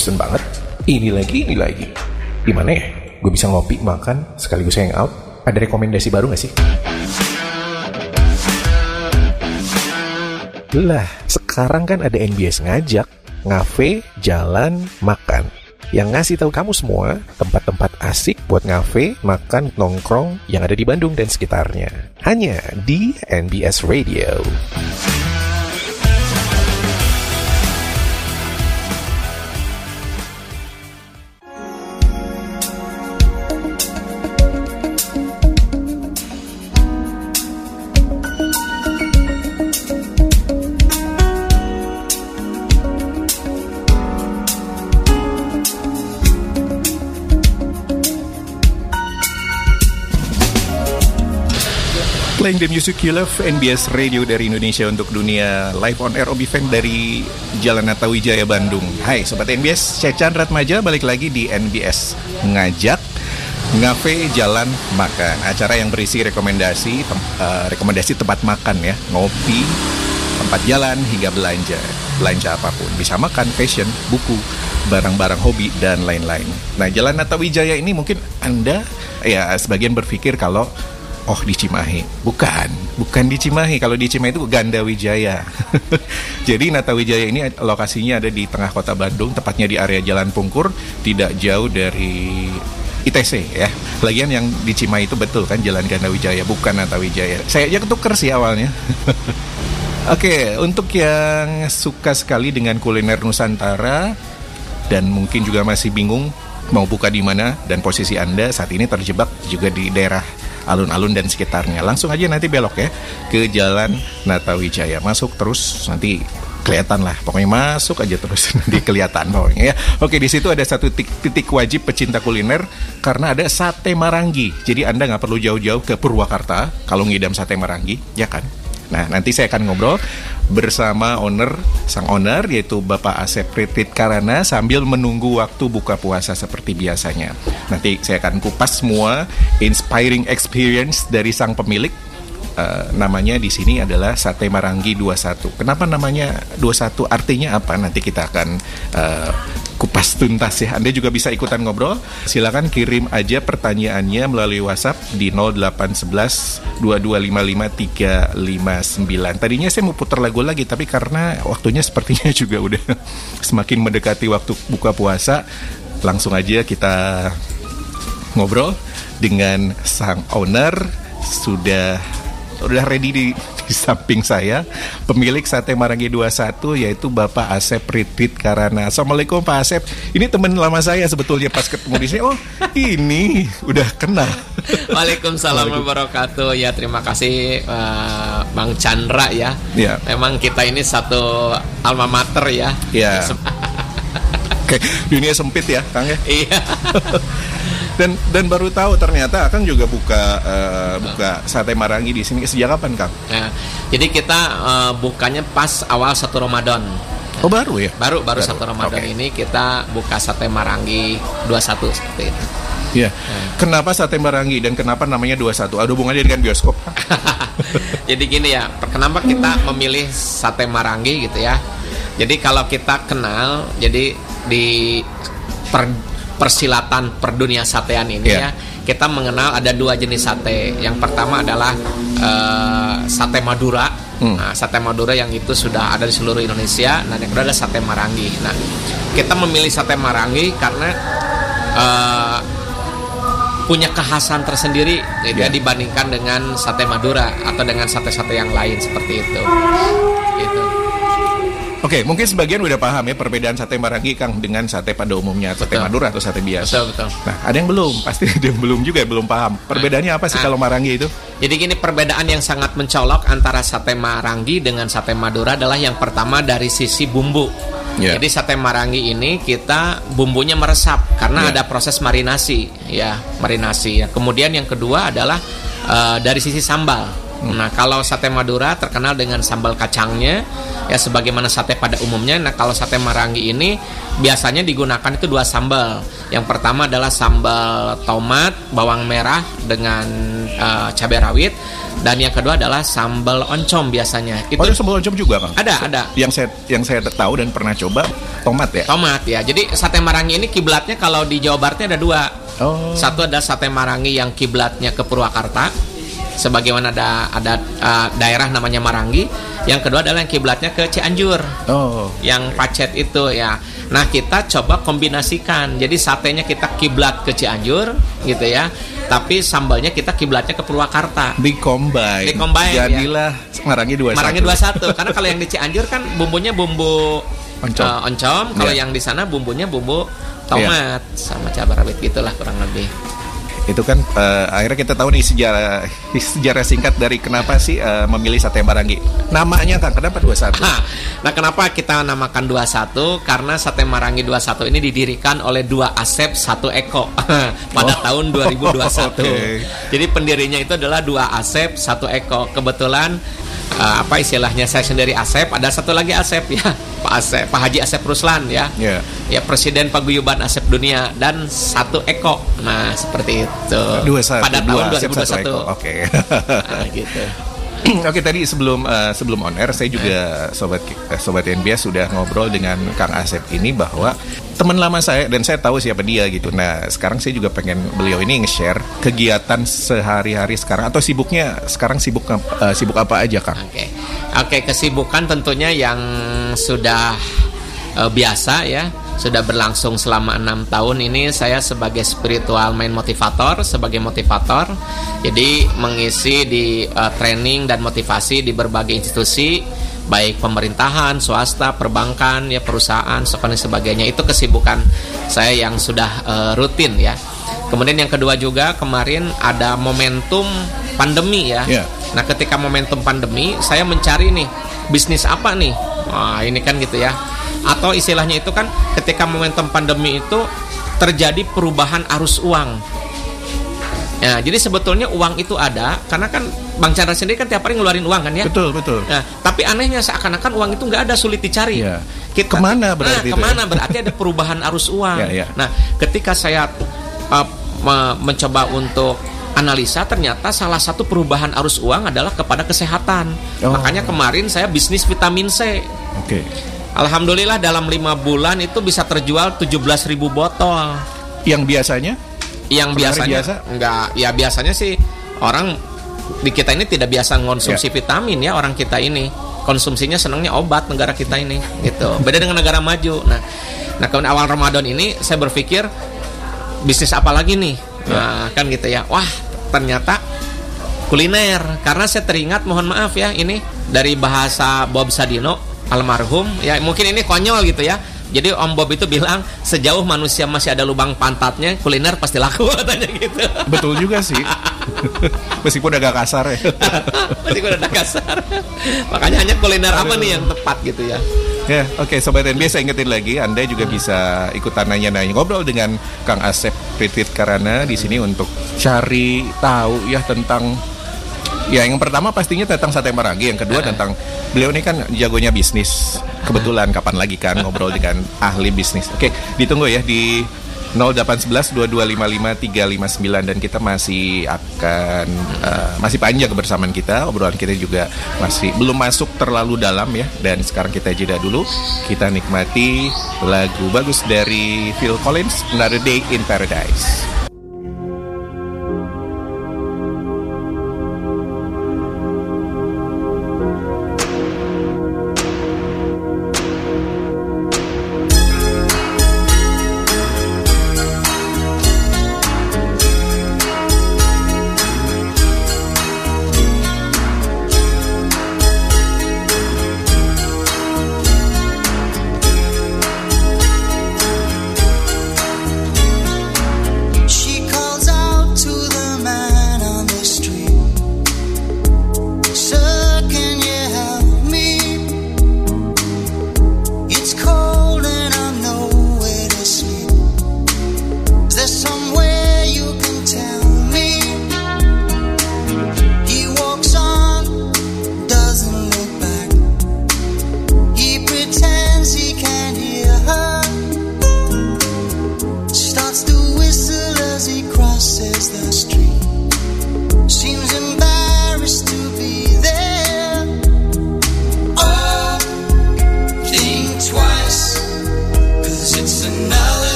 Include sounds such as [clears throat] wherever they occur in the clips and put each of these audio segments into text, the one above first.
bosen banget. Ini lagi, ini lagi. Gimana ya? Gue bisa ngopi, makan, sekaligus hangout. Ada rekomendasi baru gak sih? Lah, sekarang kan ada NBS ngajak, ngafe, jalan, makan. Yang ngasih tahu kamu semua tempat-tempat asik buat ngafe, makan, nongkrong yang ada di Bandung dan sekitarnya. Hanya di NBS Radio. Playing the music you love, NBS Radio dari Indonesia untuk dunia. Live on air Obi Fan dari Jalan Natawijaya Bandung. Hai Sobat NBS, saya Chandra Ratmaja balik lagi di NBS Ngajak Ngafe Jalan Makan. Acara yang berisi rekomendasi tem uh, rekomendasi tempat makan ya. Ngopi, tempat jalan hingga belanja. Belanja apa pun, bisa makan, fashion, buku, barang-barang hobi, dan lain-lain. Nah Jalan Natawijaya ini mungkin Anda ya sebagian berpikir kalau Oh di Cimahi, bukan, bukan di Cimahi. Kalau di Cimahi itu Ganda Wijaya. [laughs] Jadi Nata Wijaya ini lokasinya ada di tengah kota Bandung, tepatnya di area Jalan Pungkur, tidak jauh dari ITC ya. Lagian yang di Cimahi itu betul kan Jalan Ganda Wijaya, bukan Nata Wijaya. Saya aja ketuker sih awalnya. [laughs] Oke, untuk yang suka sekali dengan kuliner Nusantara dan mungkin juga masih bingung mau buka di mana dan posisi Anda saat ini terjebak juga di daerah alun-alun dan sekitarnya. Langsung aja nanti belok ya ke Jalan Natawijaya. Masuk terus nanti kelihatan lah pokoknya masuk aja terus [laughs] nanti kelihatan pokoknya ya oke di situ ada satu titik, titik wajib pecinta kuliner karena ada sate marangi jadi anda nggak perlu jauh-jauh ke Purwakarta kalau ngidam sate marangi ya kan Nah, nanti saya akan ngobrol bersama owner, sang owner yaitu Bapak Asep Ritit Karana sambil menunggu waktu buka puasa seperti biasanya. Nanti saya akan kupas semua inspiring experience dari sang pemilik. Uh, namanya di sini adalah Sate Marangi 21. Kenapa namanya 21? Artinya apa? Nanti kita akan uh, kupas tuntas ya. Anda juga bisa ikutan ngobrol. Silakan kirim aja pertanyaannya melalui WhatsApp di 0811 2255 359. Tadinya saya mau putar lagu lagi tapi karena waktunya sepertinya [laughs] juga udah semakin mendekati waktu buka puasa, langsung aja kita ngobrol dengan sang owner sudah udah ready di, di samping saya pemilik sate Marangi 21 yaitu Bapak Asep Ritit Karana. Assalamualaikum Pak Asep. Ini teman lama saya sebetulnya pas ketemu di sini. Oh, ini udah kenal. Waalaikumsalam warahmatullahi wabarakatuh. Ya, terima kasih uh, Bang Chandra ya. Ya. Memang kita ini satu alma mater ya. Ya. [laughs] Oke, dunia sempit ya, Kang ya. Iya. [laughs] dan dan baru tahu ternyata Kang juga buka uh, buka sate Marangi di sini sejak kapan Kang? Nah, jadi kita uh, bukanya pas awal satu Ramadan. Oh baru ya? Baru baru, satu Ramadan okay. ini kita buka sate Marangi 21 seperti itu. Iya. Hmm. Kenapa sate Marangi dan kenapa namanya 21? Ada hubungannya dengan bioskop? [laughs] jadi gini ya, kenapa kita memilih sate Marangi gitu ya? Jadi kalau kita kenal, jadi di per, persilatan perdunia satean ini yeah. ya. Kita mengenal ada dua jenis sate. Yang pertama adalah uh, sate Madura. Hmm. nah, sate Madura yang itu sudah ada di seluruh Indonesia. Nah yang kedua ada sate Marangi. Nah kita memilih sate Marangi karena uh, punya kekhasan tersendiri gitu yeah. dibandingkan dengan sate Madura atau dengan sate-sate yang lain seperti itu. Gitu Oke, okay, mungkin sebagian udah paham ya perbedaan sate Marangi Kang dengan sate pada umumnya, sate betul. Madura atau sate biasa. Betul, betul. Nah, ada yang belum, pasti ada yang belum juga belum paham. Perbedaannya apa sih nah, kalau Marangi itu? Jadi gini, perbedaan yang sangat mencolok antara sate Marangi dengan sate Madura adalah yang pertama dari sisi bumbu. Yeah. Jadi sate Marangi ini kita bumbunya meresap karena yeah. ada proses marinasi, ya, marinasi ya. Kemudian yang kedua adalah uh, dari sisi sambal. Hmm. Nah, kalau sate Madura terkenal dengan sambal kacangnya, ya sebagaimana sate pada umumnya. Nah, kalau sate Marangi ini biasanya digunakan itu dua sambal. Yang pertama adalah sambal tomat, bawang merah dengan uh, cabai rawit. Dan yang kedua adalah sambal oncom biasanya. Itu oh, ada sambal oncom juga, Kang? Ada, ada. Yang saya yang saya tahu dan pernah coba tomat ya. Tomat ya. Jadi sate marangi ini kiblatnya kalau di Jawa Baratnya ada dua. Oh. Satu ada sate marangi yang kiblatnya ke Purwakarta. Sebagaimana ada ada uh, daerah namanya Marangi. Yang kedua adalah yang kiblatnya ke Cianjur. Oh. Yang pacet itu ya. Nah, kita coba kombinasikan. Jadi satenya kita kiblat ke Cianjur gitu ya tapi sambalnya kita kiblatnya ke Purwakarta. Di combine. Di combine. Jadilah ya. Marangi 21. Marangi 21 karena kalau yang di Cianjur kan bumbunya bumbu oncom. Uh, oncom, kalau yeah. yang di sana bumbunya bumbu tomat yeah. sama cabai rawit gitulah kurang lebih itu kan uh, akhirnya kita tahu nih sejarah [laughs] sejarah singkat dari kenapa sih uh, memilih sate Marangi. Namanya kan kenapa 21? Nah, nah, kenapa kita namakan 21? Karena sate Marangi 21 ini didirikan oleh dua Asep satu Eko [laughs] pada oh. tahun 2021. [laughs] okay. Jadi pendirinya itu adalah dua Asep satu Eko. Kebetulan uh, apa istilahnya saya sendiri Asep, ada satu lagi Asep ya, [laughs] Pak Asep, Pak Haji Asep Ruslan ya, yeah. ya Presiden Paguyuban Asep Dunia dan satu Eko, nah seperti itu. Dua, pada dua tahun Asep, 2021. Oke. Okay. [laughs] nah, gitu. [clears throat] Oke tadi sebelum uh, sebelum on air saya juga sobat uh, sobat NBS sudah ngobrol dengan Kang Asep ini bahwa teman lama saya dan saya tahu siapa dia gitu. Nah sekarang saya juga pengen beliau ini nge-share kegiatan sehari-hari sekarang atau sibuknya sekarang sibuk uh, sibuk apa aja Kang? Oke oke kesibukan tentunya yang sudah uh, biasa ya sudah berlangsung selama enam tahun ini saya sebagai spiritual main motivator sebagai motivator. Jadi mengisi di uh, training dan motivasi di berbagai institusi baik pemerintahan swasta perbankan ya perusahaan dan sebagainya. Itu kesibukan saya yang sudah uh, rutin ya. Kemudian yang kedua juga kemarin ada momentum pandemi ya. Yeah. nah ketika momentum pandemi saya mencari nih bisnis apa nih? Wah, ini kan gitu ya atau istilahnya itu kan ketika momentum pandemi itu terjadi perubahan arus uang. Ya, jadi sebetulnya uang itu ada karena kan Bang Chandra sendiri kan tiap hari ngeluarin uang kan ya. Betul betul. Nah, tapi anehnya seakan-akan uang itu nggak ada sulit dicari. Ya. Kita, ke mana berarti? Nah, ke mana ya? berarti ada perubahan arus uang. [laughs] Ya, ya. Nah, ketika saya uh, mencoba untuk analisa ternyata salah satu perubahan arus uang adalah kepada kesehatan. Oh. Makanya kemarin saya bisnis vitamin C. Oke. Okay. Alhamdulillah dalam lima bulan itu bisa terjual 17.000 botol. Yang biasanya? Yang biasanya biasa? enggak, ya biasanya sih orang di kita ini tidak biasa mengonsumsi ya. vitamin ya orang kita ini. Konsumsinya senangnya obat negara kita ini gitu. Beda dengan negara maju. Nah, nah kemudian awal Ramadan ini saya berpikir bisnis apa lagi nih? Ya. Nah, kan gitu ya. Wah, ternyata kuliner karena saya teringat mohon maaf ya ini dari bahasa Bob Sadino almarhum ya mungkin ini konyol gitu ya jadi Om Bob itu bilang sejauh manusia masih ada lubang pantatnya kuliner pasti laku [laughs] katanya gitu. Betul juga sih. [laughs] Meskipun agak kasar ya. [laughs] Meskipun agak kasar. Makanya hanya kuliner Aduh. apa nih yang tepat gitu ya. Ya, oke okay, sobat NB saya ingetin lagi Anda juga bisa ikutan nanya-nanya ngobrol dengan Kang Asep Pritit Karana di sini untuk cari tahu ya tentang Ya, yang pertama pastinya tentang sate marangi, yang kedua tentang beliau ini kan jagonya bisnis. Kebetulan kapan lagi kan ngobrol dengan ahli bisnis. Oke, ditunggu ya di 0811 2255 359 dan kita masih akan uh, masih panjang kebersamaan kita obrolan kita juga masih belum masuk terlalu dalam ya dan sekarang kita jeda dulu kita nikmati lagu bagus dari Phil Collins Another Day in Paradise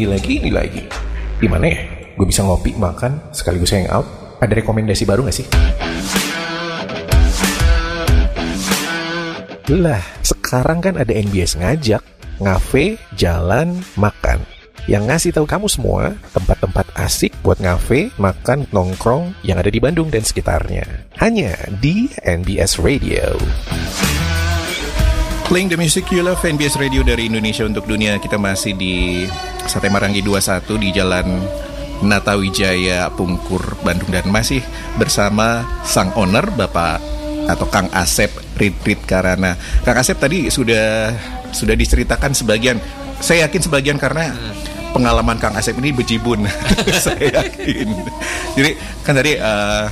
Ini lagi, ini lagi. Gimana ya? Gue bisa ngopi, makan, sekaligus hangout. Ada rekomendasi baru gak sih? Lah, sekarang kan ada NBS ngajak, ngafe, jalan, makan. Yang ngasih tahu kamu semua tempat-tempat asik buat ngafe, makan, nongkrong yang ada di Bandung dan sekitarnya. Hanya di NBS Radio. Playing the music you love NBS Radio dari Indonesia untuk dunia. Kita masih di Sate Marangi 21 di Jalan Natawijaya Pungkur Bandung. Dan masih bersama sang owner Bapak atau Kang Asep Ritrit Karana. Kang Asep tadi sudah sudah diceritakan sebagian Saya yakin sebagian karena pengalaman Kang Asep ini bejibun. [laughs] Saya yakin. Jadi kan tadi eh,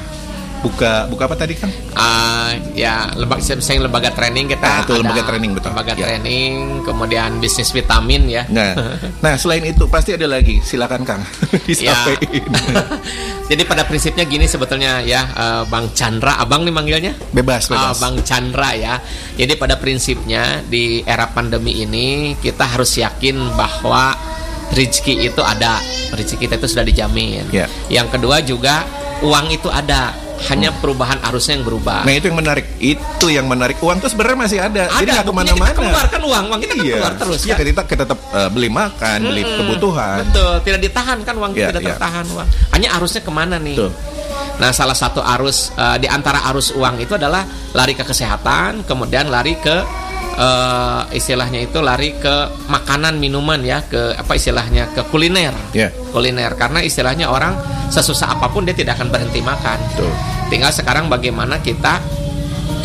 buka buka apa tadi Kang? Ah, ya lembaga saya lembaga training kita Ah, itu lembaga training, betul. lembaga Ya. training kemudian bisnis vitamin ya Nah, [laughs] nah selain itu pasti ada lagi. Silakan Kang, [laughs] Ya. [laughs] Jadi pada prinsipnya gini sebetulnya ya eh, Bang Chandra, abang nih manggilnya. Bebas, Ah, bebas. Bang Chandra ya. Jadi pada prinsipnya di era pandemi ini kita harus yakin bahwa rezeki itu ada, rezeki kita itu sudah dijamin. Ya. Yang kedua juga uang itu ada, hanya perubahan arusnya yang berubah. Nah itu yang menarik. Itu yang menarik. Uang tuh sebenarnya masih ada. Jadi nggak ke mana-mana. Kita keluarkan uang, uang kita kan iya. keluar terus Iya, kan. kita, kita tetap eh, beli makan, beli Mm-mm. kebutuhan. Betul, tidak ditahan kan uang Iya, tidak iya. tertahan uang. Hanya arusnya ke mana nih? Betul. Nah, salah satu arus eh, di antara arus uang itu adalah lari ke kesehatan, kemudian lari ke eh, istilahnya itu lari ke makanan minuman ya, ke apa istilahnya ke kuliner. Ya. Kuliner karena istilahnya orang sesusah apa pun dia tidak akan berhenti makan. Betul. Tinggal sekarang bagaimana kita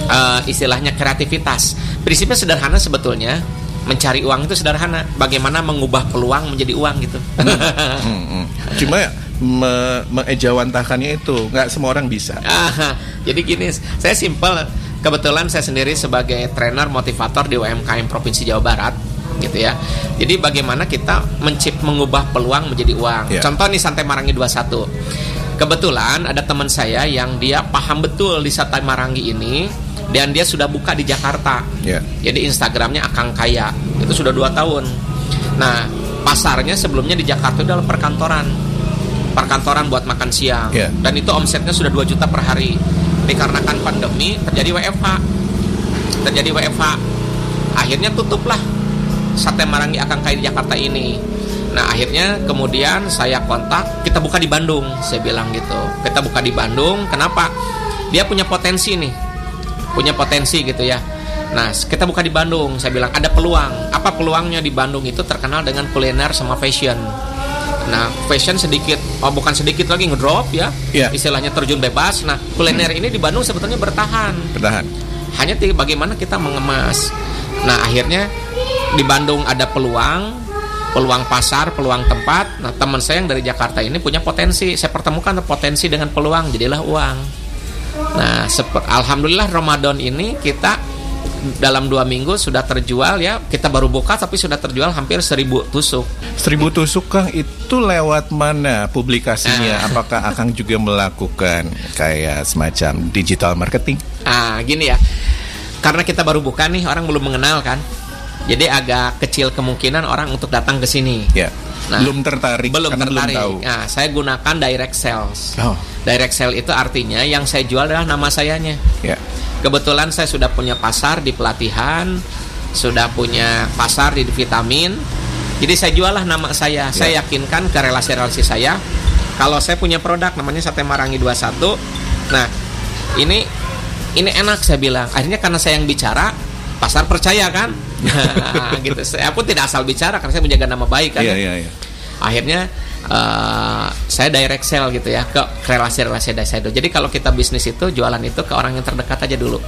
eh, istilahnya kreativitas. Prinsipnya sederhana sebetulnya. Mencari uang itu sederhana. Bagaimana mengubah peluang menjadi uang gitu. Hmm, hmm. Cuma me mengejawantahkannya itu nggak semua orang bisa. Ah, jadi gini, saya simpel. Kebetulan saya sendiri sebagai trainer motivator di UMKM Provinsi Jawa Barat. Gitu ya. Jadi bagaimana kita mencip mengubah peluang menjadi uang. Ya. Contoh nih Santai Marangi 21. Kebetulan ada teman saya yang dia paham betul di Santai Marangi ini dan dia sudah buka di Jakarta. Ya. Jadi Instagramnya Akang Kaya itu sudah dua tahun. Nah pasarnya sebelumnya di Jakarta itu adalah perkantoran, perkantoran buat makan siang. Ya. Dan itu omsetnya sudah 2 juta per hari. Dikarenakan pandemi terjadi WFH, terjadi WFH. Akhirnya tutuplah sate Marangi Akang Kaya di Jakarta ini. Nah akhirnya kemudian saya kontak kita buka di Bandung, saya bilang gitu. Kita buka di Bandung, kenapa? Dia punya potensi nih, punya potensi gitu ya. Nah kita buka di Bandung, saya bilang ada peluang. Apa peluangnya di Bandung itu terkenal dengan kuliner sama fashion. Nah fashion sedikit, oh bukan sedikit lagi ngedrop ya, Iya. istilahnya terjun bebas. Nah kuliner ini di Bandung sebetulnya bertahan Bertahan. hanya bagaimana kita mengemas. Nah, akhirnya di Bandung ada peluang, peluang pasar, peluang tempat. Nah, teman saya yang dari Jakarta ini punya potensi. Saya pertemukan potensi dengan peluang, jadilah uang. Nah, alhamdulillah Ramadan ini kita dalam dua minggu sudah terjual ya. Kita baru buka tapi sudah terjual hampir seribu tusuk. Seribu tusuk Kang itu lewat mana publikasinya? Ah. Apakah Akang juga melakukan kayak semacam digital marketing? Ah, gini ya. Karena kita baru buka nih, orang belum mengenal kan. Jadi agak kecil kemungkinan orang untuk datang ke sini. Ya. Nah, belum tertarik belum tertarik. belum tahu. Nah, saya gunakan direct sales. Oh, Direct sale itu artinya yang saya jual adalah nama sayanya. ya. Kebetulan saya sudah punya pasar di pelatihan, sudah punya pasar di vitamin. Jadi saya jual lah nama saya. Saya yakinkan ke relasi-relasi saya kalau saya punya produk namanya Sate Marangi 21. Nah, ini ini enak saya bilang. Akhirnya karena saya yang bicara, pasar percaya kan? [laughs] Gitu. Saya pun tidak asal bicara karena saya menjaga nama baik kan. Iya, iya, iya. Akhirnya eh, saya direct sell gitu ya ke relasi-relasi saya dulu. Jadi kalau kita bisnis itu jualan itu ke orang yang terdekat aja dulu.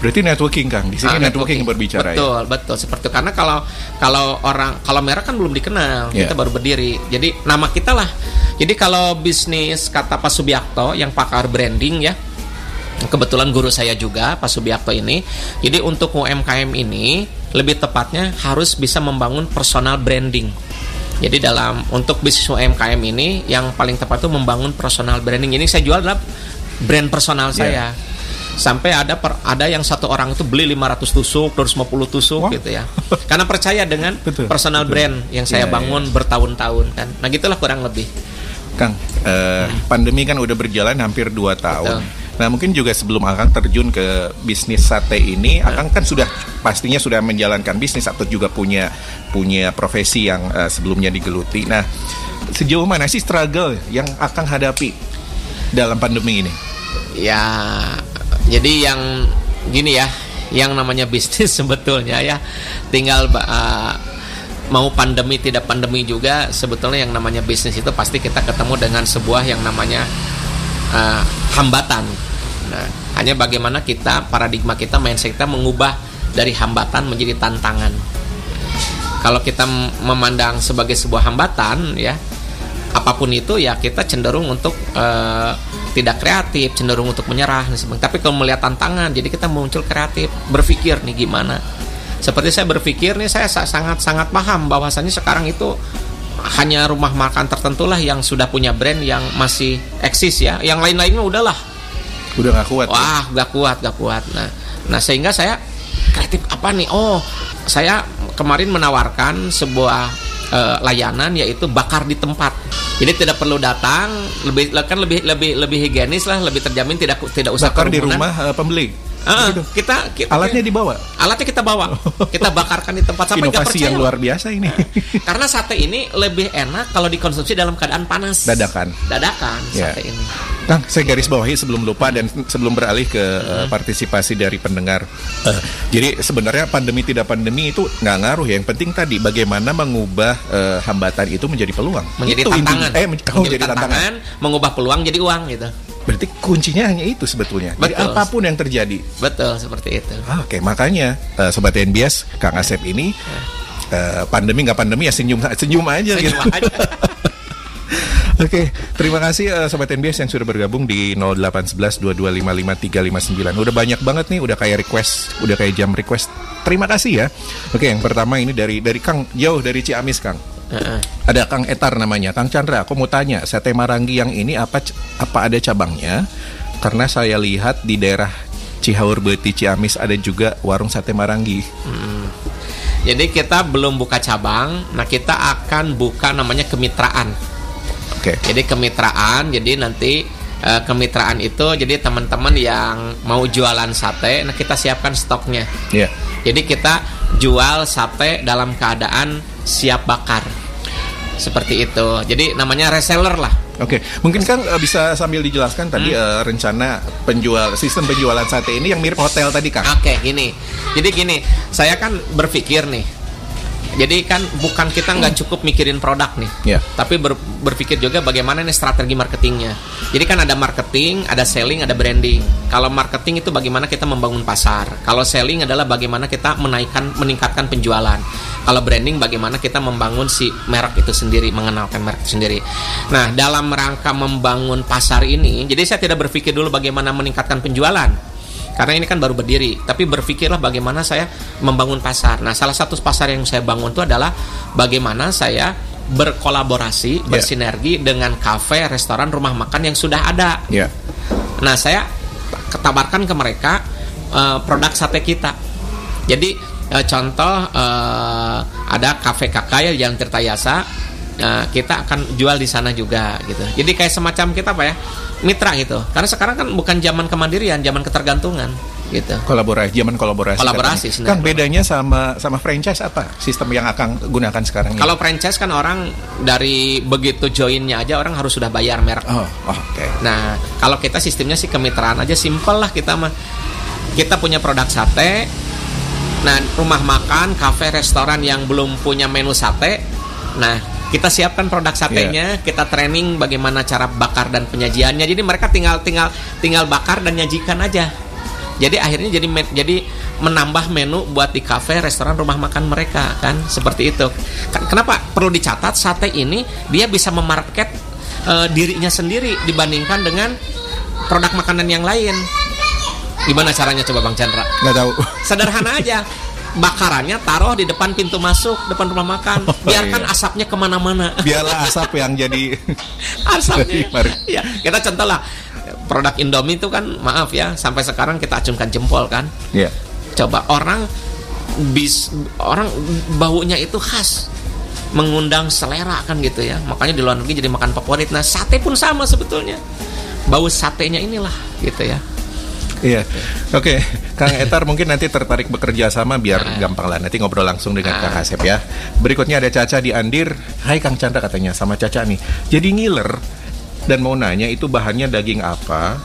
Berarti networking Kang. Di sini Ah, networking, yang berbicara ya. betul betul seperti itu karena kalau kalau orang kalau merek kan belum dikenal Iya. kita baru berdiri jadi nama kita lah jadi kalau bisnis kata Pak Subiakto yang pakar branding ya kebetulan guru saya juga Pak Subiakto ini jadi untuk UMKM ini lebih tepatnya harus bisa membangun personal branding jadi dalam untuk bisnis UMKM ini yang paling tepat itu membangun personal branding ini saya jual adalah brand personal Iya. saya sampai ada per- ada yang satu orang itu beli 500 tusuk 250 tusuk Wah. gitu ya karena percaya dengan [laughs] Betul, personal betul. brand yang saya Iya, bangun bertahun-tahun kan nah gitulah kurang lebih Kang, eh, pandemi kan udah berjalan hampir 2 tahun. Betul. Nah mungkin juga sebelum Akang terjun ke bisnis sate ini, Akang kan sudah pastinya sudah menjalankan bisnis atau juga punya punya profesi yang eh, sebelumnya digeluti. Nah sejauh mana sih struggle yang Akang hadapi dalam pandemi ini? ya jadi yang gini ya yang namanya bisnis [laughs] sebetulnya ya tinggal uh, mau pandemi tidak pandemi juga sebetulnya yang namanya bisnis itu pasti kita ketemu dengan sebuah yang namanya uh, hambatan nah hanya bagaimana kita paradigma kita mindset kita mengubah dari hambatan menjadi tantangan. Kalau kita memandang sebagai sebuah hambatan ya apa pun itu ya kita cenderung untuk eh, tidak kreatif cenderung untuk menyerah tapi kalau melihat tantangan jadi kita muncul kreatif berpikir nih gimana. Seperti saya berpikir nih saya sa- sangat sangat paham bahwasannya sekarang itu hanya rumah makan tertentu lah yang sudah punya brand yang masih eksis ya. Yang lain-lainnya udahlah Udah gak kuat. ya? Wah, gak kuat, gak kuat. Nah, nah sehingga saya kreatif apa nih? Oh, saya kemarin menawarkan sebuah eh, layanan yaitu bakar di tempat. Jadi tidak perlu datang, lebih kan lebih lebih lebih higienis lah, lebih terjamin tidak tidak usah Bakar di rumah eh, pembeli. Gitu. kita, kita Alatnya dibawa. alatnya kita bawa, kita bakarkan di tempat sampai Inovasi yang luar biasa ini. Karena sate ini lebih enak kalau dikonsumsi dalam keadaan panas. Dadakan. Dadakan Ya. sate ini. Kang, saya garis bawahi sebelum lupa dan sebelum beralih ke eh, partisipasi dari pendengar. Eh, jadi sebenarnya pandemi tidak pandemi itu nggak ngaruh ya. Yang penting tadi bagaimana mengubah eh, hambatan itu menjadi peluang. menjadi Itu tantangan. intinya. Eh, men- [laughs] oh, menjadi jadi tantangan. mengubah peluang jadi uang gitu. Berarti kuncinya hanya itu sebetulnya. Jadi Betul. apa pun yang terjadi. Betul seperti itu. Ah, Oke, makanya eh, sobat NBS, Kang Asep ini eh, pandemi nggak pandemi ya senyum senyum aja Senyum gitu. aja. [laughs] Oke, terima kasih eh, Sobat NBS yang sudah bergabung di 0811 2255359. Udah banyak banget nih, udah kayak request, udah kayak jam request. Terima kasih ya. Oke, yang pertama ini dari dari Kang jauh dari Ciamis Kang. Heeh. Ada Kang Etar namanya, Kang Chandra. Aku mau tanya, sate Marangi yang ini apa apa ada cabangnya? Karena saya lihat di daerah Cihaur Beti Ciamis ada juga warung sate Marangi. Jadi kita belum buka cabang, nah kita akan buka namanya kemitraan. Oke. Jadi kemitraan, jadi nanti eh, kemitraan itu jadi teman-teman yang mau jualan sate, nah kita siapkan stoknya. Iya. Jadi kita jual sate dalam keadaan siap bakar. Seperti itu. Jadi namanya reseller lah. Oke, mungkin Kang eh, bisa sambil dijelaskan tadi eh, rencana penjual sistem penjualan sate ini yang mirip hotel tadi Kang. Oke, gini. Jadi gini, saya kan berpikir nih. Jadi kan bukan kita nggak cukup mikirin produk nih, Ya. tapi ber- berpikir juga bagaimana nih strategi marketingnya. Jadi kan ada marketing, ada selling, ada branding. Kalau marketing itu bagaimana kita membangun pasar. Kalau selling adalah bagaimana kita menaikkan, meningkatkan penjualan. Kalau branding bagaimana kita membangun si merek itu sendiri, mengenalkan merek itu sendiri. Nah, dalam rangka membangun pasar ini, jadi saya tidak berpikir dulu bagaimana meningkatkan penjualan. Karena ini kan baru berdiri, tapi berpikirlah bagaimana saya membangun pasar. Nah, salah satu pasar yang saya bangun itu adalah bagaimana saya berkolaborasi, bersinergi dengan kafe, restoran, rumah makan yang sudah ada. Ya. Nah, saya ketabarkan ke mereka eh, produk sate kita. Jadi eh, contoh eh, ada kafe kakak ya Jalan Tirtayasa. Nah, kita akan jual di sana juga gitu. Jadi kayak semacam kita apa ya? Mitra gitu. Karena sekarang kan bukan zaman kemandirian, zaman ketergantungan gitu. Kolaborasi, zaman kolaborasi. Kolaborasi. Kang bedanya sama sama franchise apa? Sistem yang akan gunakan sekarang ini? Kalau franchise kan orang dari begitu joinnya aja orang harus sudah bayar merek. Oh, oke. Nah, kalau kita sistemnya sih kemitraan aja simpel lah kita mah. Kita punya produk sate. Nah, rumah makan, kafe, restoran yang belum punya menu sate. Nah, kita siapkan produk satenya, kita training bagaimana cara bakar dan penyajiannya. Jadi mereka tinggal tinggal tinggal bakar dan nyajikan aja. Jadi akhirnya jadi jadi menambah menu buat di kafe, restoran, rumah makan mereka kan seperti itu. Kan- Kenapa perlu dicatat sate ini dia bisa memarket eh, dirinya sendiri dibandingkan dengan produk makanan yang lain. Gimana caranya coba Bang Chandra? Nggak tahu. Sederhana aja. Bakarannya taruh di depan pintu masuk, depan rumah makan. Oh, Biarkan iya. asapnya ke mana-mana. Biarlah asap yang jadi [laughs] asapnya. [laughs] Mari. ya, kita contoh lah produk Indomie itu kan maaf ya sampai sekarang kita acungkan jempol kan. ya. Coba orang bis orang baunya itu khas mengundang selera kan gitu ya. Makanya di luar negeri jadi makan favorit. Nah, sate pun sama sebetulnya. Bau satenya inilah gitu ya. Iya. Oke, Kang Etar mungkin nanti tertarik bekerja sama biar gampang lah. Nanti ngobrol langsung dengan Kang Asep ya. Berikutnya ada Caca di Andir. Hai Kang Chandra katanya sama Caca nih. Jadi ngiler dan mau nanya itu bahannya daging apa?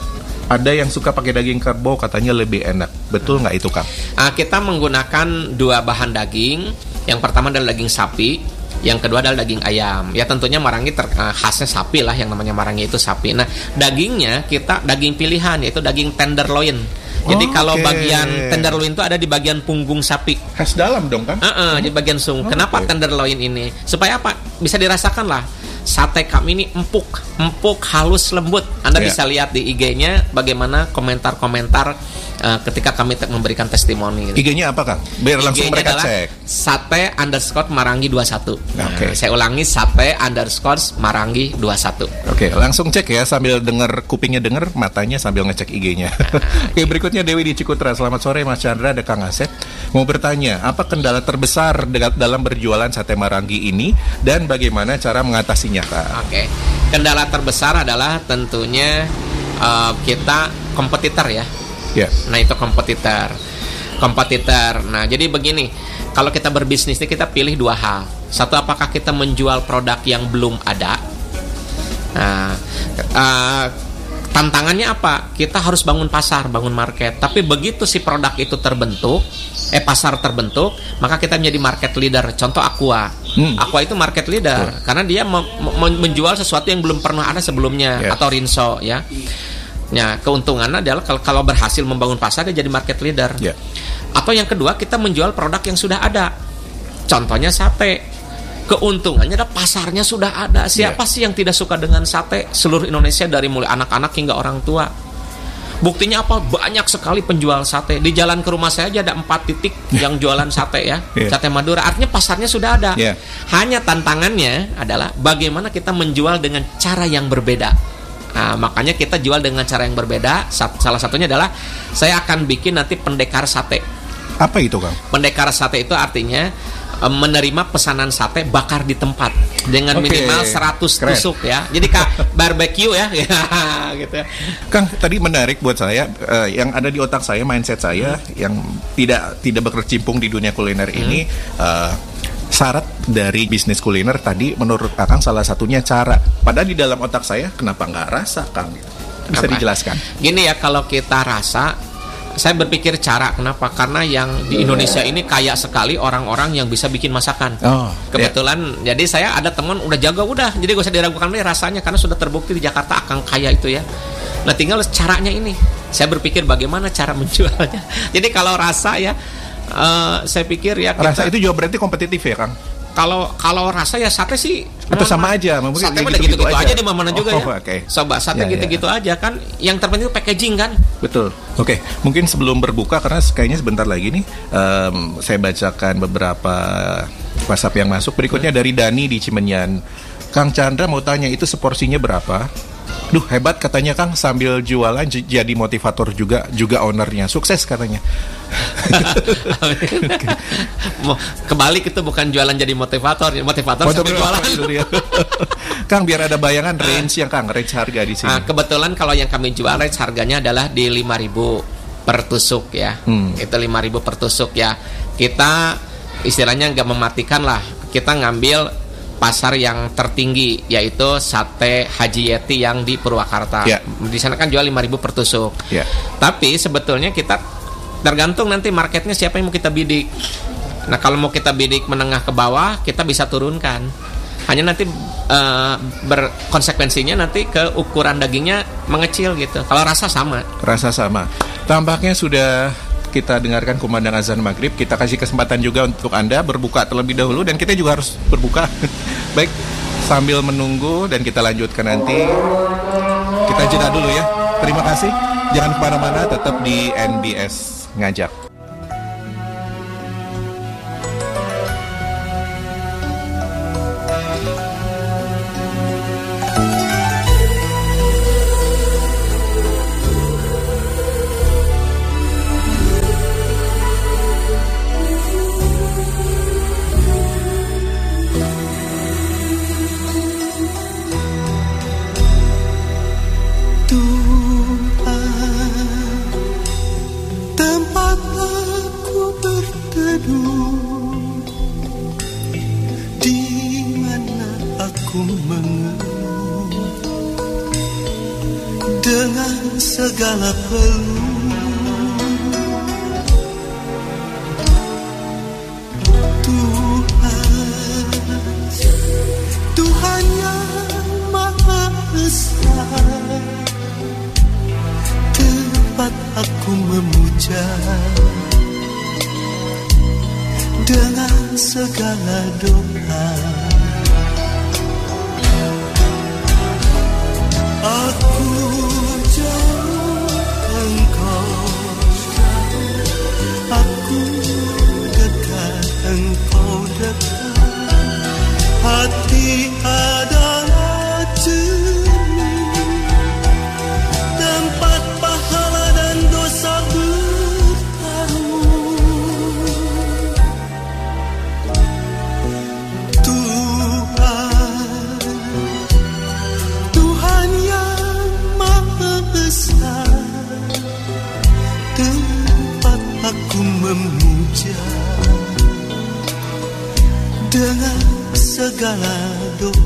Ada yang suka pakai daging kerbau katanya lebih enak. Betul nggak itu Kang? Ah, kita menggunakan dua bahan daging. Yang pertama adalah daging sapi, yang kedua adalah daging ayam. Ya tentunya marangi ter, ah, khasnya sapi lah yang namanya marangi itu sapi. Nah, dagingnya kita daging pilihan yaitu daging tenderloin. Jadi Oh, kalau oke. bagian tenderloin itu ada di bagian punggung sapi. Khas dalam dong kan? Heeh, di bagian sung. Oh, Kenapa oke. tenderloin ini? Supaya apa? Bisa dirasakan lah. Sate kami ini empuk, empuk, halus, lembut. Anda Iya. bisa lihat di IG-nya bagaimana komentar-komentar eh, ketika kami te- memberikan testimoni. gitu. IG-nya apa Kang? Biar langsung IG-nya mereka adalah cek. Sate underscore Marangi 21 Nah, Oke. Saya ulangi Sate underscore Marangi 21 Oke, langsung cek ya sambil denger kupingnya denger, matanya sambil ngecek IG-nya. [laughs] Oke, berikutnya Dewi di Cikutra. Selamat sore Mas Chandra, ada Kang Asep. Mau bertanya, apa kendala terbesar dalam berjualan sate marangi ini dan bagaimana cara mengatasinya, Kak? Oke. Kendala terbesar adalah tentunya eh, kita kompetitor ya. Ya. Nah itu kompetitor. Kompetitor. Nah jadi begini Kalau kita berbisnis ini kita pilih dua hal. Satu apakah kita menjual produk yang belum ada? Nah eh, Tantangannya apa? Kita harus bangun pasar, bangun market. Tapi begitu si produk itu terbentuk Eh pasar terbentuk Maka kita menjadi market leader. Contoh Aqua Hmm. Aqua itu market leader Karena dia menjual sesuatu yang belum pernah ada sebelumnya Ya. Atau Rinso ya Nah, keuntungannya adalah kalau, kalau berhasil membangun pasar dia jadi market leader. Ya. Atau yang kedua kita menjual produk yang sudah ada. Contohnya sate. keuntungannya adalah pasarnya sudah ada. Siapa sih yang tidak suka dengan sate? Seluruh Indonesia dari mulai anak-anak hingga orang tua. Buktinya apa? Banyak sekali penjual sate. Di jalan ke rumah saya aja ada empat titik yang [laughs] jualan sate ya. Iya. Sate Madura. Artinya pasarnya sudah ada. Iya. Hanya tantangannya adalah bagaimana kita menjual dengan cara yang berbeda. Nah, makanya kita jual dengan cara yang berbeda. Sa- Salah satunya adalah saya akan bikin nanti pendekar sate. Apa itu Kang? Pendekar sate itu artinya menerima pesanan sate bakar di tempat dengan Oke, minimal 100 keren. tusuk ya. Jadi kak barbecue ya, [laughs] ya gitu. ya. Kang tadi menarik buat saya eh, yang ada di otak saya mindset saya yang tidak tidak berkecimpung di dunia kuliner ini eh, syarat dari bisnis kuliner tadi menurut Kang salah satunya cara. Padahal di dalam otak saya kenapa nggak rasa Kang? Bisa Apa? dijelaskan? Gini ya kalau kita rasa saya berpikir cara kenapa? Karena yang di Indonesia ini kaya sekali orang-orang yang bisa bikin masakan. Oh, Kebetulan jadi saya ada teman udah jago udah. Jadi gak usah diragukan lagi rasanya karena sudah terbukti di Jakarta akan kaya itu ya. Nah, tinggal caranya ini. Saya berpikir bagaimana cara [laughs] menjualnya. Jadi kalau rasa ya eh, saya pikir ya kita- Rasa itu juga berarti kompetitif ya Kang? Kalau kalau rasa ya sate sih Atau sama aja, mungkin Sate gitu-gitu gitu-gitu aja. aja, di mana juga Oh, ya. oke. Coba sate Ya, ya, gitu-gitu aja kan. Yang terpenting itu packaging kan. Betul. Oke, mungkin sebelum berbuka karena kayaknya sebentar lagi nih em, saya bacakan beberapa WhatsApp yang masuk. Berikutnya dari Dani di Cimenyan. Kang Chandra mau tanya itu seporsinya berapa? Duh hebat katanya Kang sambil jualan jadi motivator juga juga ownernya sukses katanya. Mau kebalik itu bukan jualan jadi motivator, motivator sambil jualan. Kang biar ada bayangan range yang Kang range harga di sini. Nah, kebetulan kalau yang kami jual range harganya adalah di 5000 per tusuk ya. Hmm. Itu 5000 per tusuk ya. Kita istilahnya nggak mematikan lah. Kita ngambil pasar yang tertinggi yaitu sate Haji Yeti yang di Purwakarta. Ya. Di sana kan jual 5000 per tusuk. Ya. Tapi sebetulnya kita tergantung nanti marketnya siapa yang mau kita bidik. Nah kalau mau kita bidik menengah ke bawah kita bisa turunkan. Hanya nanti eh, berkonsekuensinya nanti ke ukuran dagingnya mengecil gitu. Kalau rasa sama. Rasa sama. Tampaknya sudah kita dengarkan kumandang azan maghrib. Kita kasih kesempatan juga untuk Anda berbuka terlebih dahulu dan kita juga harus berbuka. [laughs] Baik, sambil menunggu dan kita lanjutkan nanti. Kita jeda dulu ya. Terima kasih. Jangan ke mana-mana, tetap di NBS ngajak. Peluh Tuhan Tuhan yang maha besar tempat aku memuja dengan segala doa. Aku hat segala doa.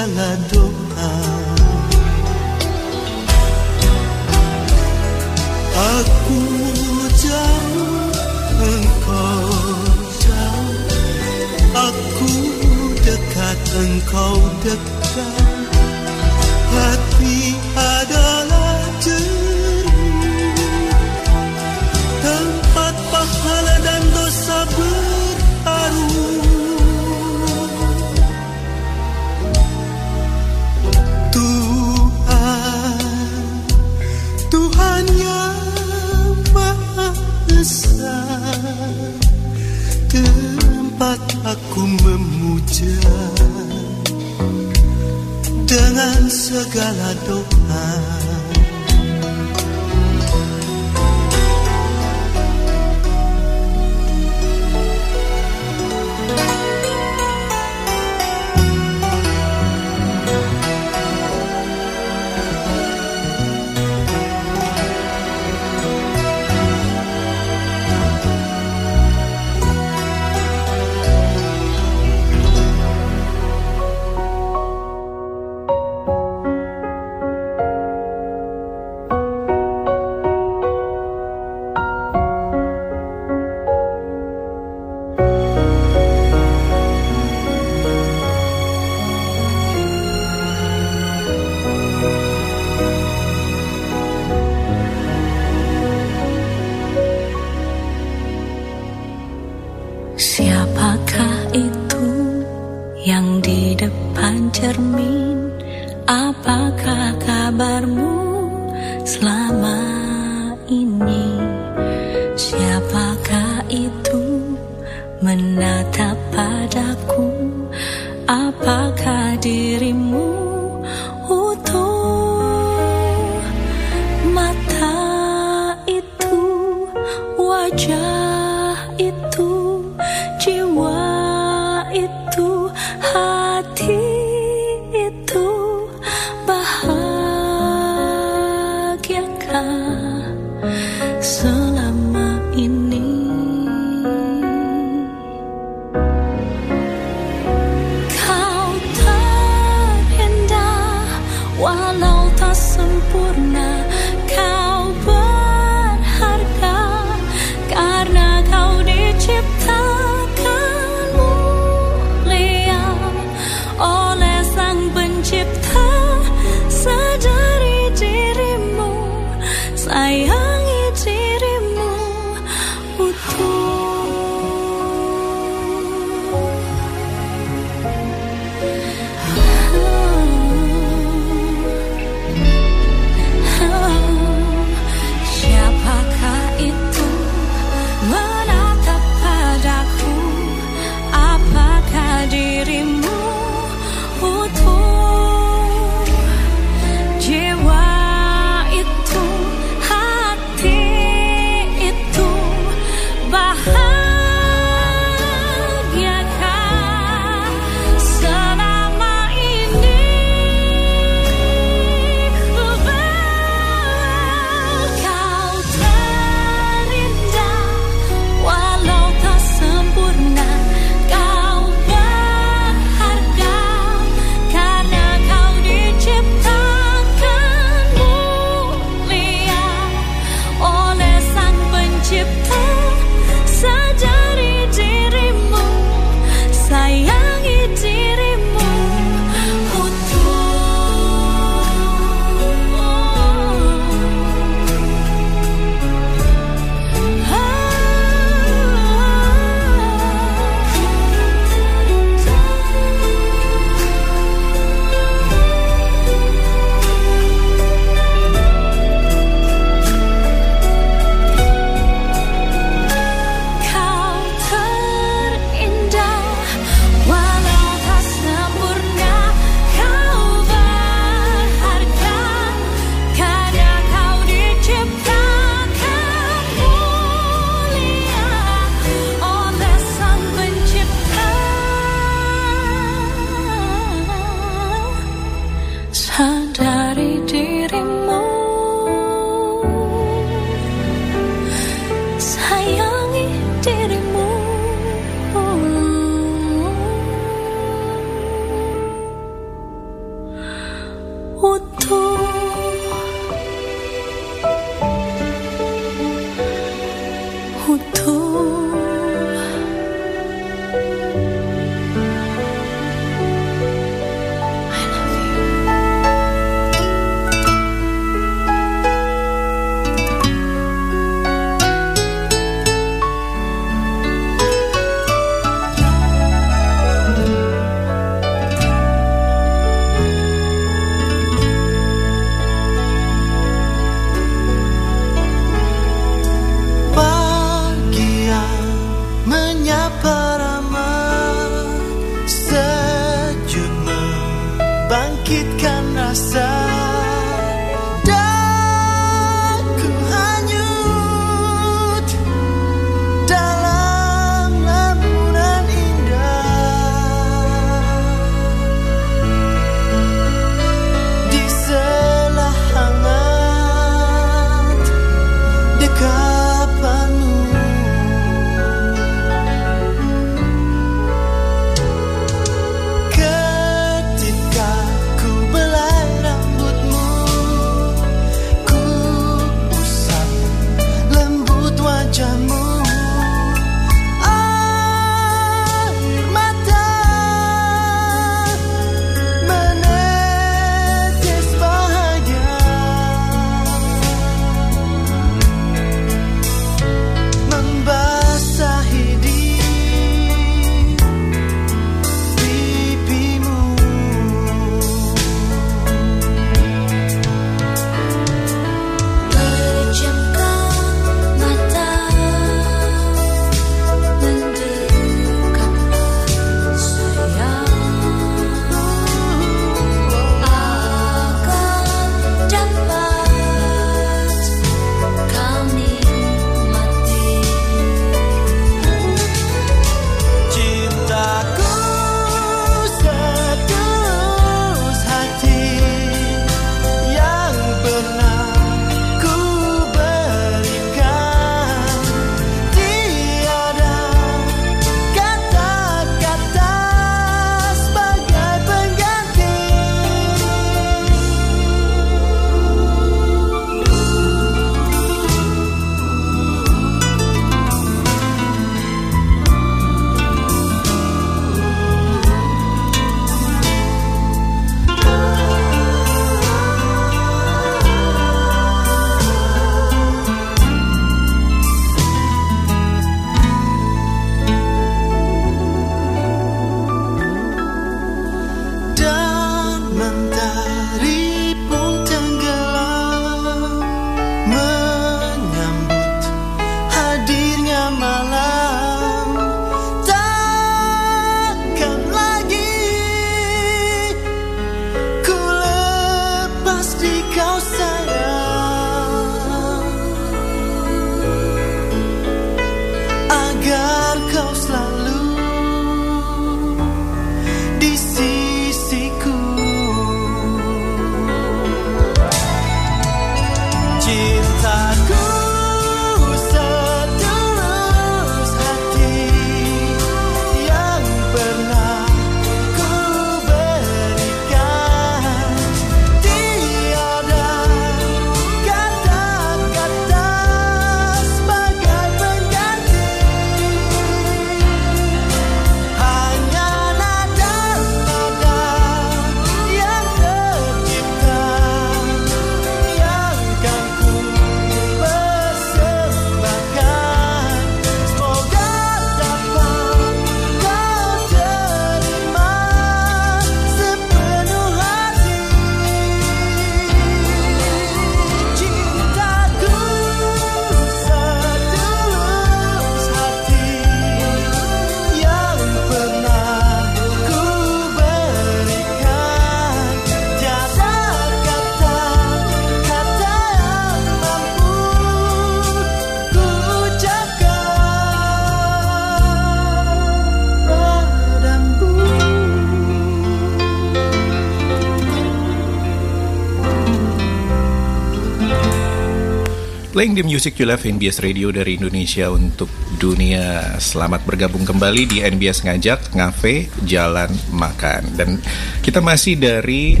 Playing the music you love NBS Radio dari Indonesia untuk dunia. Selamat bergabung kembali di NBS Ngajak Ngafe Jalan Makan. Dan kita masih dari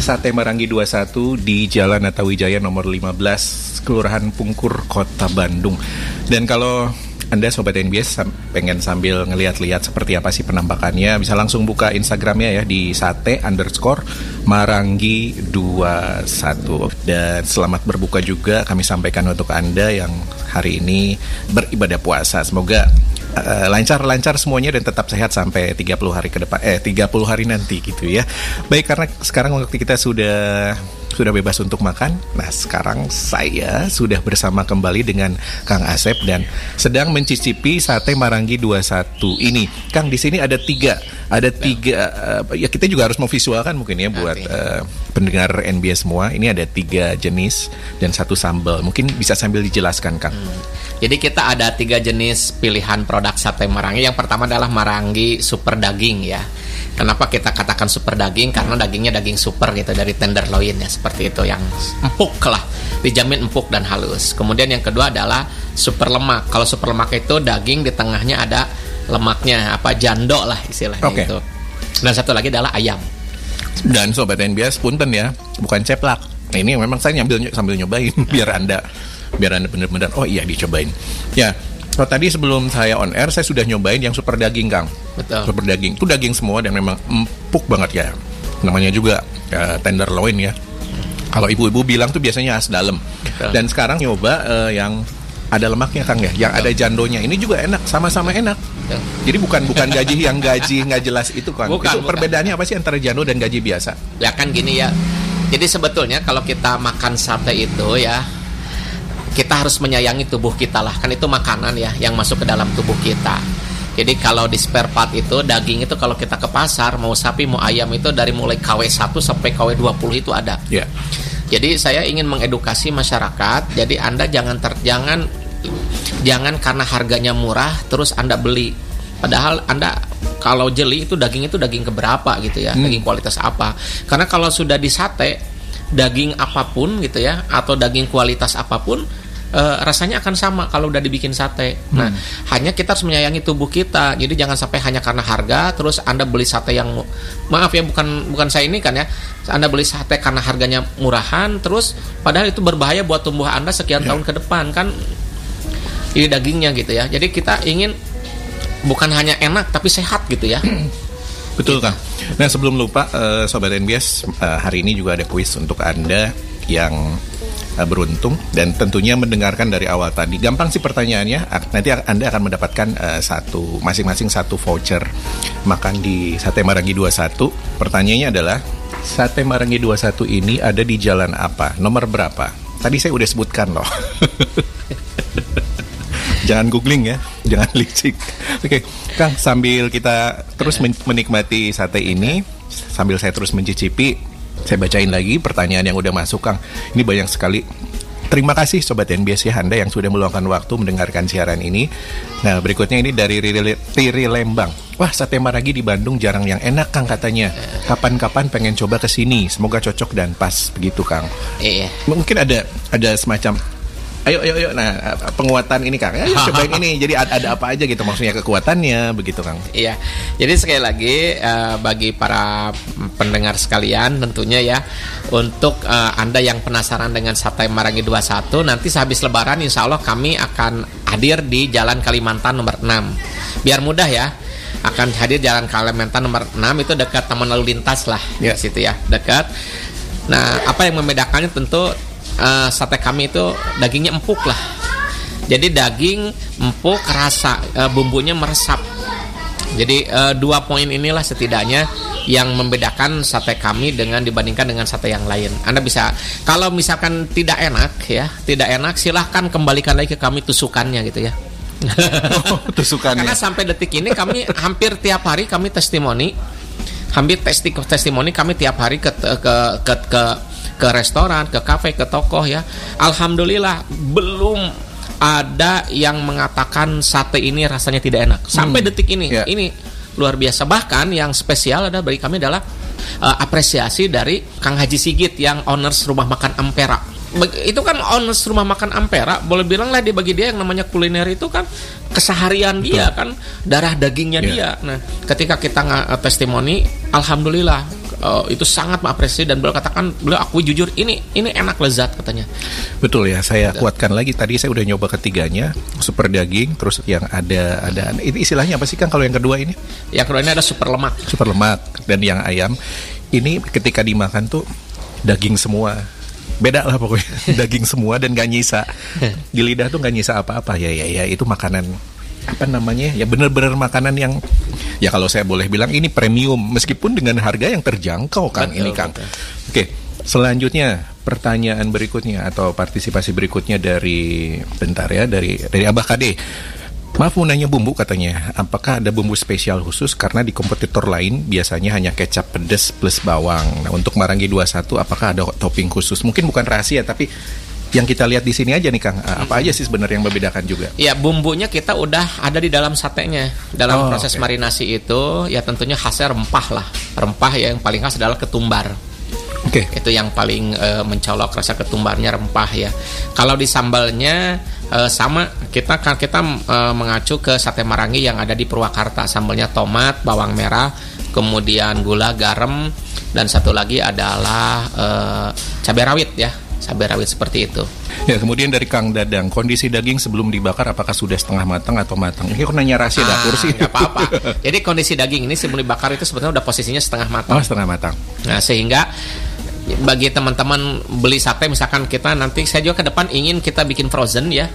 Sate Marangi 21 di Jalan Natawijaya nomor 15 Kelurahan Pungkur Kota Bandung. Dan kalau anda Sobat NBS pengen sambil ngeliat-lihat seperti apa sih penampakannya Bisa langsung buka Instagramnya ya di sate underscore marangi 21 Dan selamat berbuka juga kami sampaikan untuk Anda yang hari ini beribadah puasa. Semoga eh, lancar-lancar semuanya dan tetap sehat sampai 30 hari ke depan Eh 30 hari nanti gitu ya. Baik karena sekarang waktu kita sudah sudah bebas untuk makan. Nah, sekarang saya sudah bersama kembali dengan Kang Asep dan sedang mencicipi sate Marangi 21 ini. Kang, di sini ada tiga, ada tiga. eh, ya kita juga harus memvisualkan mungkin ya buat eh, pendengar NBS semua. Ini ada tiga jenis dan satu sambal. Mungkin bisa sambil dijelaskan, Kang. Jadi kita ada tiga jenis pilihan produk sate marangi. Yang pertama adalah marangi super daging ya. Kenapa kita katakan super daging? Karena dagingnya daging super gitu dari tenderloin ya seperti itu yang empuk lah, dijamin empuk dan halus. Kemudian yang kedua adalah super lemak. Kalau super lemak itu daging di tengahnya ada lemaknya apa jando lah istilahnya Oke. itu. Dan satu lagi adalah ayam. Dan sobat NBS punten ya, bukan ceplak. Nah, ini memang saya nyambil sambil nyobain [laughs] biar anda biar anda benar-benar oh iya dicobain. Ya, kalau tadi sebelum saya on air saya sudah nyobain yang super daging kang. Betul. Super daging itu daging semua dan memang empuk banget ya. Namanya juga eh, tenderloin ya. Kalau ibu-ibu bilang tuh biasanya as dalam. Betul. Dan sekarang nyoba eh, yang ada lemaknya kang ya, yang ada jandonya. Ini juga enak, sama-sama enak. Betul. Jadi bukan bukan gaji yang gaji nggak jelas itu kan. Bukan, itu bukan. perbedaannya apa sih antara jando dan gaji biasa? Ya kan gini ya. Jadi sebetulnya kalau kita makan sate itu ya kita harus menyayangi tubuh kita lah. Kan itu makanan ya yang masuk ke dalam tubuh kita. Jadi kalau di spare part itu daging itu kalau kita ke pasar mau sapi mau ayam itu dari mulai KW1 sampai KW20 itu ada. Ya. Jadi saya ingin mengedukasi masyarakat. Jadi Anda jangan ter, jangan jangan karena harganya murah terus Anda beli. Padahal Anda kalau jeli itu daging itu daging keberapa gitu ya, daging kualitas apa. Karena kalau sudah di sate daging apa pun gitu ya atau daging kualitas apa pun eh, rasanya akan sama kalau udah dibikin sate. Nah, hanya kita harus menyayangi tubuh kita. Jadi jangan sampai hanya karena harga terus Anda beli sate yang maaf ya bukan bukan saya ini kan ya. Anda beli sate karena harganya murahan terus padahal itu berbahaya buat tubuh Anda sekian tahun ke depan kan ini dagingnya gitu ya. Jadi kita ingin bukan hanya enak tapi sehat gitu ya. [clears throat] Betul Kang. Nah sebelum lupa eh, Sobat NBS eh, hari ini juga ada kuis untuk Anda yang eh, beruntung dan tentunya mendengarkan dari awal tadi. Gampang sih pertanyaannya. Nanti Anda akan mendapatkan eh, satu masing-masing satu voucher makan di Sate Marangi 21. Pertanyaannya adalah Sate Marangi 21 ini ada di jalan apa? Nomor berapa? Tadi saya udah sebutkan loh. [laughs] Jangan googling ya, jangan licik. Oke, Kang, sambil kita terus men- menikmati sate ini, sambil saya terus mencicipi, saya bacain lagi pertanyaan yang udah masuk, Kang. Ini banyak sekali. Terima kasih Sobat NBS ya Anda yang sudah meluangkan waktu mendengarkan siaran ini. Nah berikutnya ini dari Riri, Riri Lembang. Wah sate maragi di Bandung jarang yang enak Kang katanya. Kapan-kapan pengen coba ke sini. Semoga cocok dan pas begitu Kang. Iya. Mungkin ada ada semacam Ayo, ayo, ayo. Nah, penguatan ini, Kang. Ayo [laughs] cobain ini. Jadi ada, ada apa aja gitu maksudnya kekuatannya, begitu, Kang. Iya, jadi sekali lagi eh, bagi para pendengar sekalian tentunya ya untuk eh, anda yang penasaran dengan sate Marangi 21 nanti sehabis Lebaran Insya Allah kami akan hadir di Jalan Kalimantan nomor 6 biar mudah ya akan hadir Jalan Kalimantan nomor 6 itu dekat Taman Lalu Lintas lah Ya. di situ ya dekat. Nah apa yang membedakannya tentu eh, sate kami itu dagingnya empuk lah. Jadi daging empuk rasa eh, bumbunya meresap. Jadi eh, dua poin inilah setidaknya yang membedakan sate kami dengan dibandingkan dengan sate yang lain. Anda bisa kalau misalkan tidak enak ya, tidak enak silahkan kembalikan lagi ke kami tusukannya gitu ya. Tusukannya. Karena sampai detik ini kami hampir tiap hari kami testimoni, hampir testi testimoni kami tiap hari ke ke ke ke, ke restoran, ke kafe, ke toko ya. Alhamdulillah belum ada yang mengatakan sate ini rasanya tidak enak sampai Hmm. detik ini. Ya. Ini luar biasa. Bahkan yang spesial adalah bagi kami adalah eh, apresiasi dari Kang Haji Sigit yang owners rumah makan Ampera. Itu kan owner rumah makan Ampera boleh bilang lah dia bagi dia yang namanya kuliner itu kan keseharian dia kan darah dagingnya Iya. dia nah ketika kita eh, testimoni alhamdulillah eh, itu sangat mengapresiasi dan beliau katakan beliau akui jujur ini ini enak lezat katanya Betul ya, saya kuatkan lagi. Tadi saya udah nyoba ketiganya, super daging, terus yang ada ada ini istilahnya apa sih Kang kalau yang kedua ini? yang kedua ini ada super lemak Super lemak dan yang ayam ini ketika dimakan tuh daging semua. Beda lah pokoknya, [laughs] daging semua dan gak nyisa. [laughs] Di lidah tuh gak nyisa apa-apa. Ya ya ya, itu makanan apa namanya? Ya bener-bener makanan yang ya kalau saya boleh bilang ini premium meskipun dengan harga yang terjangkau Kang Betul, ini Kang. betul. Oke, selanjutnya pertanyaan berikutnya atau partisipasi berikutnya dari bentar ya dari dari Abah Kade. Maaf mau nanya bumbu katanya, apakah ada bumbu spesial khusus karena di kompetitor lain biasanya hanya kecap pedas plus bawang. Nah, untuk Marangi 21 apakah ada topping khusus? Mungkin bukan rahasia tapi yang kita lihat di sini aja nih Kang. Apa aja sih sebenarnya yang membedakan juga? Ya bumbunya kita udah ada di dalam satenya. Dalam Oh, proses oke. marinasi itu ya tentunya khasnya rempah lah. Rempah yang paling khas adalah ketumbar. Oke. Itu yang paling eh, mencolok rasa ketumbarnya rempah ya. Kalau di sambalnya eh, sama kita kan kita eh, mengacu ke sate Marangi yang ada di Purwakarta. Sambalnya tomat, bawang merah, kemudian gula, garam dan satu lagi adalah cabai rawit ya. Cabai rawit seperti itu. Ya, kemudian dari Kang Dadang, kondisi daging sebelum dibakar apakah sudah setengah matang atau matang? Ini kok nanya rahasia dapur Ah, sih? nggak apa-apa. [laughs] Jadi kondisi daging ini sebelum dibakar itu sebetulnya udah posisinya setengah matang. Oh, setengah matang. Nah, sehingga bagi teman-teman beli sate misalkan kita nanti saya juga ke depan ingin kita bikin frozen ya.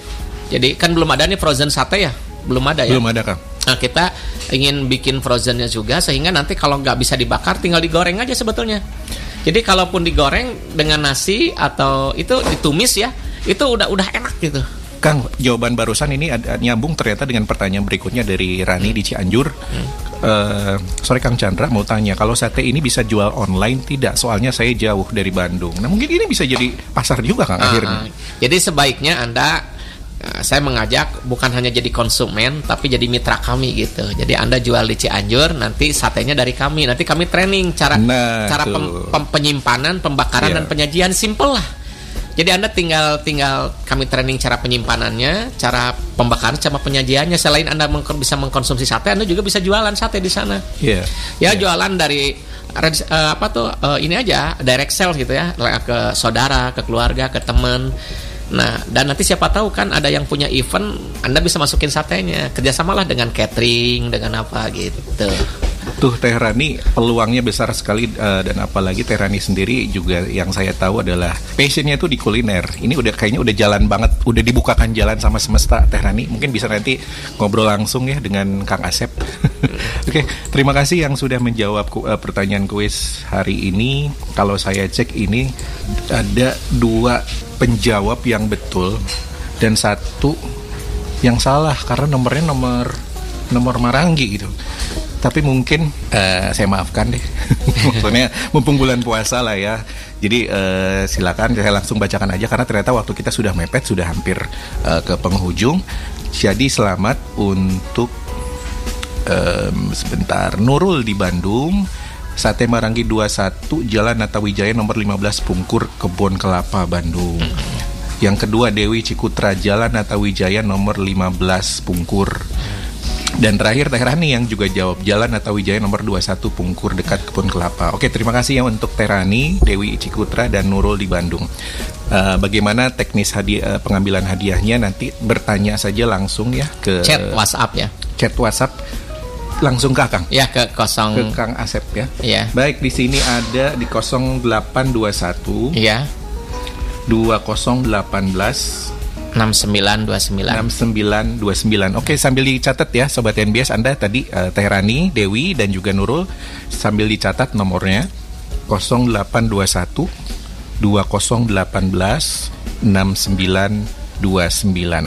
Jadi kan belum ada nih frozen sate ya. Belum ada ya. Belum ada Kang. Nah, kita ingin bikin frozennya juga sehingga nanti kalau nggak bisa dibakar tinggal digoreng aja sebetulnya. Jadi kalaupun digoreng dengan nasi atau itu ditumis ya, itu udah udah enak gitu. Kang, jawaban barusan ini ada, nyambung ternyata dengan pertanyaan berikutnya dari Rani di Cianjur. Eh, sorry Kang Chandra mau tanya, kalau sate ini bisa jual online tidak? Soalnya saya jauh dari Bandung. Nah mungkin ini bisa jadi pasar juga Kang akhirnya. Ah, jadi sebaiknya Anda saya mengajak bukan hanya jadi konsumen tapi jadi mitra kami gitu. Jadi Anda jual di Cianjur nanti satenya dari kami. Nanti kami training cara Nah, cara pem- pem- penyimpanan, pembakaran Iya. dan penyajian simple lah. Jadi Anda tinggal tinggal kami training cara penyimpanannya, cara pembakaran sama penyajiannya. Selain Anda meng- bisa mengkonsumsi sate, Anda juga bisa jualan sate di sana. Iya. Ya jualan dari eh, apa tuh eh, ini aja direct sales gitu ya ke saudara, ke keluarga, ke teman. Nah dan nanti siapa tahu kan ada yang punya event, Anda bisa masukin satenya. Kerjasamalah dengan catering, dengan apa gitu. Tuh Teh Rani peluangnya besar sekali eh, dan apalagi Teh Rani sendiri juga yang saya tahu adalah passionnya tuh di kuliner. Ini udah kayaknya udah jalan banget, udah dibukakan jalan sama semesta Teh Rani. Mungkin bisa nanti ngobrol langsung ya dengan Kang Asep. [laughs] Oke, terima kasih yang sudah menjawab ku- eh, pertanyaan kuis hari ini. Kalau saya cek ini ada dua penjawab yang betul dan satu yang salah karena nomornya nomor nomor Maranggi gitu. Tapi mungkin eh, saya maafkan deh. [laughs] Maksudnya mumpung bulan puasa lah ya. Jadi eh, silakan saya langsung bacakan aja karena ternyata waktu kita sudah mepet sudah hampir eh, ke penghujung. Jadi selamat untuk em, sebentar Nurul di Bandung. Sate Marangi 21 Jalan Natawijaya nomor 15 Pungkur Kebon Kelapa Bandung. Yang kedua Dewi Cikutra Jalan Natawijaya nomor 15 Pungkur. Dan terakhir Teh Rani yang juga jawab Jalan Natawijaya nomor 21 Pungkur dekat Kebun Kelapa. Oke, terima kasih ya untuk Teh Rani, Dewi Cikutra dan Nurul di Bandung. Eh, bagaimana teknis hadiah eh, pengambilan hadiahnya nanti bertanya saja langsung ya ke Chat WhatsApp ya. chat WhatsApp langsung ke Kang. Ya ke Ke kosong Kang Asep ya. ya. Baik, di sini ada di 0821 Ya. 2018 6929. 6929. Oke, sambil dicatat ya sobat NBS Anda tadi eh, Teh Rani, Dewi dan juga Nurul sambil dicatat nomornya 0821 2018 6929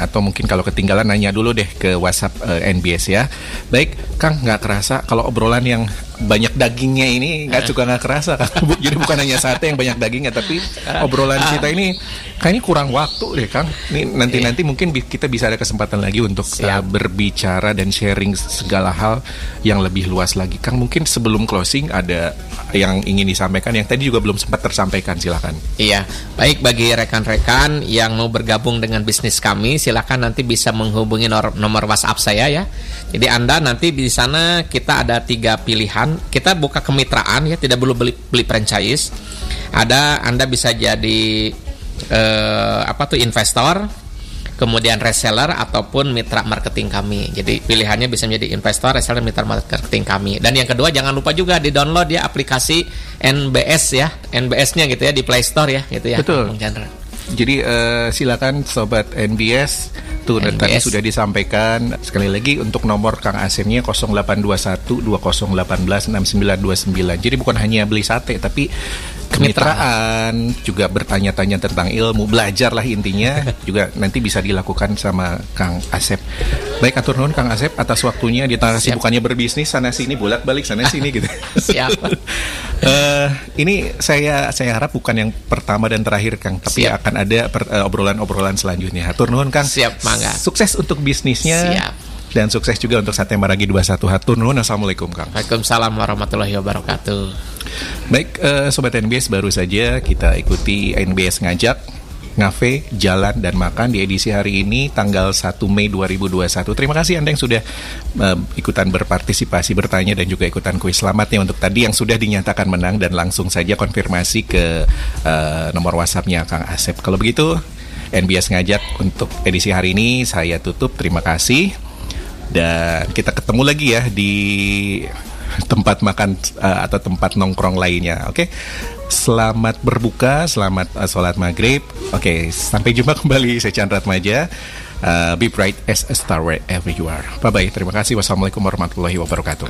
atau mungkin kalau ketinggalan nanya dulu deh ke WhatsApp eh, NBS ya. Baik, Kang nggak kerasa kalau obrolan yang banyak dagingnya ini nggak suka nggak kerasa [laughs] Kang. Bu- Jadi bukan hanya sate yang banyak dagingnya tapi obrolan kita ini Kayaknya kurang waktu deh Kang. Nih nanti nanti mungkin bi- kita bisa ada kesempatan lagi untuk uh, berbicara dan sharing segala hal yang lebih luas lagi. Kang mungkin sebelum closing ada yang ingin disampaikan yang tadi juga belum sempat tersampaikan silakan. Iya, baik bagi rekan-rekan yang mau bergabung dengan bisnis kami, silakan nanti bisa menghubungi nomor WhatsApp saya ya. Jadi Anda nanti di sana kita ada tiga pilihan. Kita buka kemitraan ya, tidak perlu beli, beli franchise. Ada Anda bisa jadi eh, apa tuh investor, kemudian reseller ataupun mitra marketing kami. Jadi pilihannya bisa menjadi investor, reseller, mitra marketing kami. Dan yang kedua jangan lupa juga di download ya aplikasi NBS ya, NBS-nya gitu ya di Play Store ya, gitu ya. Betul. Bang Chandra. Jadi eh, silakan sobat NBS tuh NBS. tadi sudah disampaikan sekali lagi untuk nomor Kang Asemnya 0821 2018 6929. Jadi bukan hanya beli sate tapi kemitraan juga bertanya-tanya tentang ilmu, belajar lah intinya [laughs] juga nanti bisa dilakukan sama Kang Asep. Baik atur nuhun Kang Asep atas waktunya di tengah kesibukannya berbisnis sana sini bolak-balik sana sini gitu. [laughs] Siap. [laughs] Eh, ini saya saya harap bukan yang pertama dan terakhir Kang, tapi Siap. akan ada per- eh, obrolan-obrolan selanjutnya. Hatur nuhun Kang. Siap, mangga. Sukses untuk bisnisnya. Siap. Dan sukses juga untuk Sate Maragi 21 Hatur nuhun. Assalamualaikum Kang. Waalaikumsalam warahmatullahi wabarakatuh. Baik, eh, Sobat NBS baru saja kita ikuti NBS ngajak ngafe, jalan, dan makan di edisi hari ini tanggal 1 Mei 2021. Terima kasih Anda yang sudah eh, ikutan berpartisipasi, bertanya, dan juga ikutan kuis selamatnya untuk tadi yang sudah dinyatakan menang dan langsung saja konfirmasi ke eh, nomor WhatsAppnya Kang Asep. Kalau begitu, NBS ngajak untuk edisi hari ini saya tutup. Terima kasih. Dan kita ketemu lagi ya di tempat makan uh, atau tempat nongkrong lainnya. Oke, selamat berbuka, selamat uh, sholat maghrib. Oke, sampai jumpa [laughs] kembali. Saya Chandra Maja. Uh, be bright as a star wherever you are. Bye bye. Terima kasih. Wassalamualaikum warahmatullahi wabarakatuh.